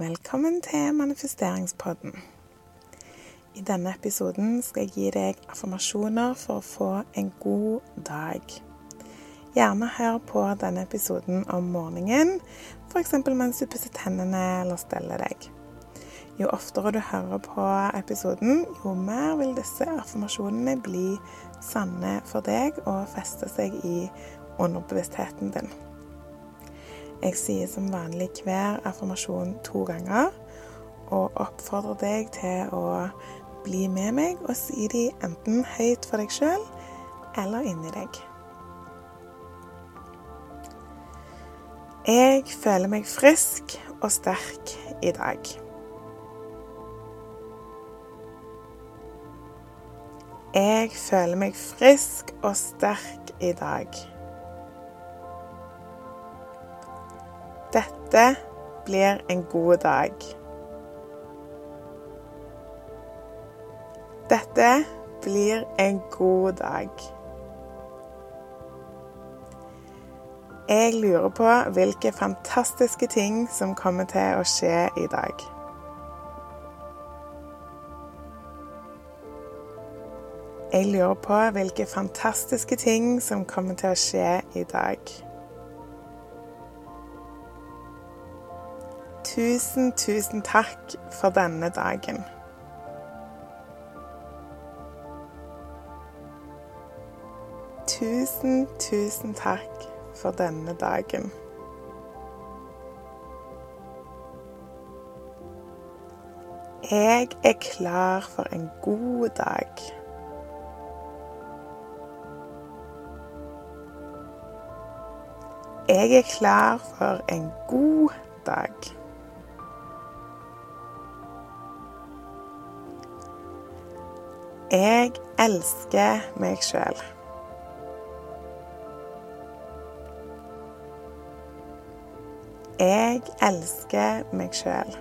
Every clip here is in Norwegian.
Velkommen til manifesteringspodden. I denne episoden skal jeg gi deg affirmasjoner for å få en god dag. Gjerne hør på denne episoden om morgenen, f.eks. mens du pusser tennene eller steller deg. Jo oftere du hører på episoden, jo mer vil disse affirmasjonene bli sanne for deg og feste seg i underbevisstheten din. Jeg sier som vanlig hver affirmasjon to ganger, og oppfordrer deg til å bli med meg og si de enten høyt for deg sjøl eller inni deg. Jeg føler meg frisk og sterk i dag. Jeg føler meg frisk og sterk i dag. Dette blir en god dag. Dette blir en god dag. Jeg lurer på hvilke fantastiske ting som kommer til å skje i dag. Jeg lurer på hvilke fantastiske ting som kommer til å skje i dag. Tusen, tusen takk for denne dagen. Tusen, tusen takk for denne dagen. Jeg er klar for en god dag. Jeg er klar for en god dag. Jeg elsker meg sjøl. Jeg elsker meg sjøl.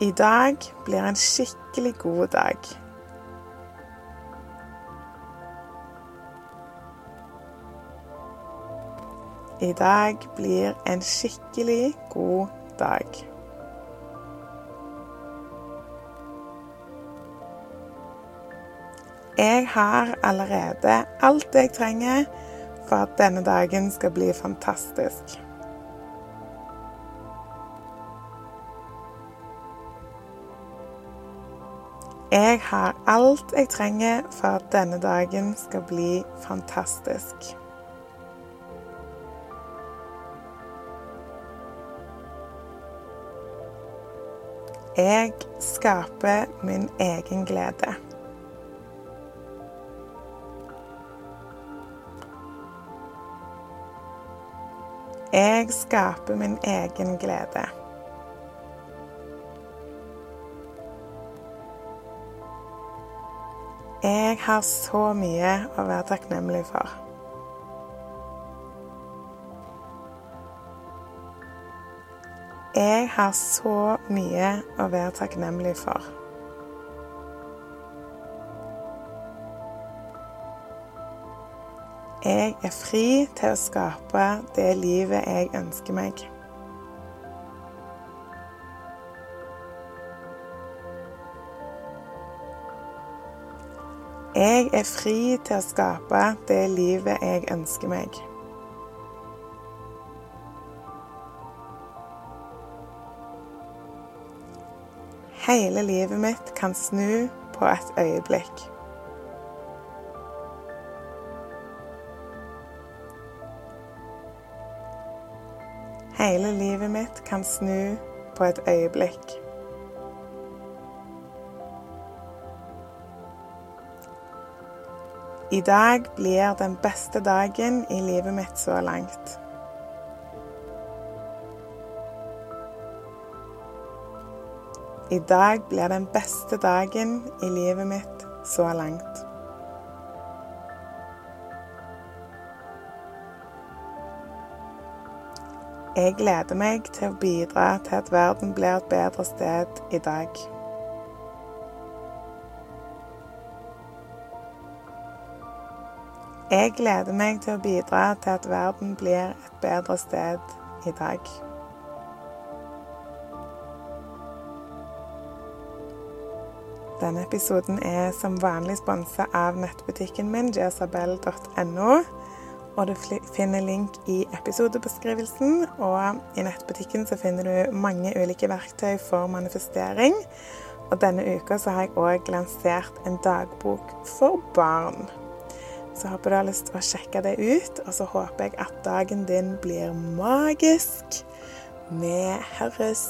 I dag blir en skikkelig god dag. I dag blir en skikkelig god dag. Jeg har allerede alt jeg trenger for at denne dagen skal bli fantastisk. Jeg har alt jeg trenger for at denne dagen skal bli fantastisk. Jeg skaper min egen glede. Jeg skaper min egen glede. Jeg har så mye å være takknemlig for. Jeg har så mye å være takknemlig for. Jeg er fri til å skape det livet jeg ønsker meg. Jeg er fri til å skape det livet jeg ønsker meg. Hele livet mitt kan snu på et øyeblikk. Hele livet mitt kan snu på et øyeblikk. I dag blir den beste dagen i livet mitt så langt. I dag blir den beste dagen i livet mitt så langt. Jeg gleder meg til å bidra til at verden blir et bedre sted i dag. Jeg gleder meg til å bidra til at verden blir et bedre sted i dag. Denne episoden er som vanlig sponsa av nettbutikken min, jezabel.no. Og du finner link i episodebeskrivelsen. Og i nettbutikken så finner du mange ulike verktøy for manifestering. Og denne uka så har jeg òg lansert en dagbok for barn. Så håper du har lyst til å sjekke det ut. Og så håper jeg at dagen din blir magisk. Vi høres.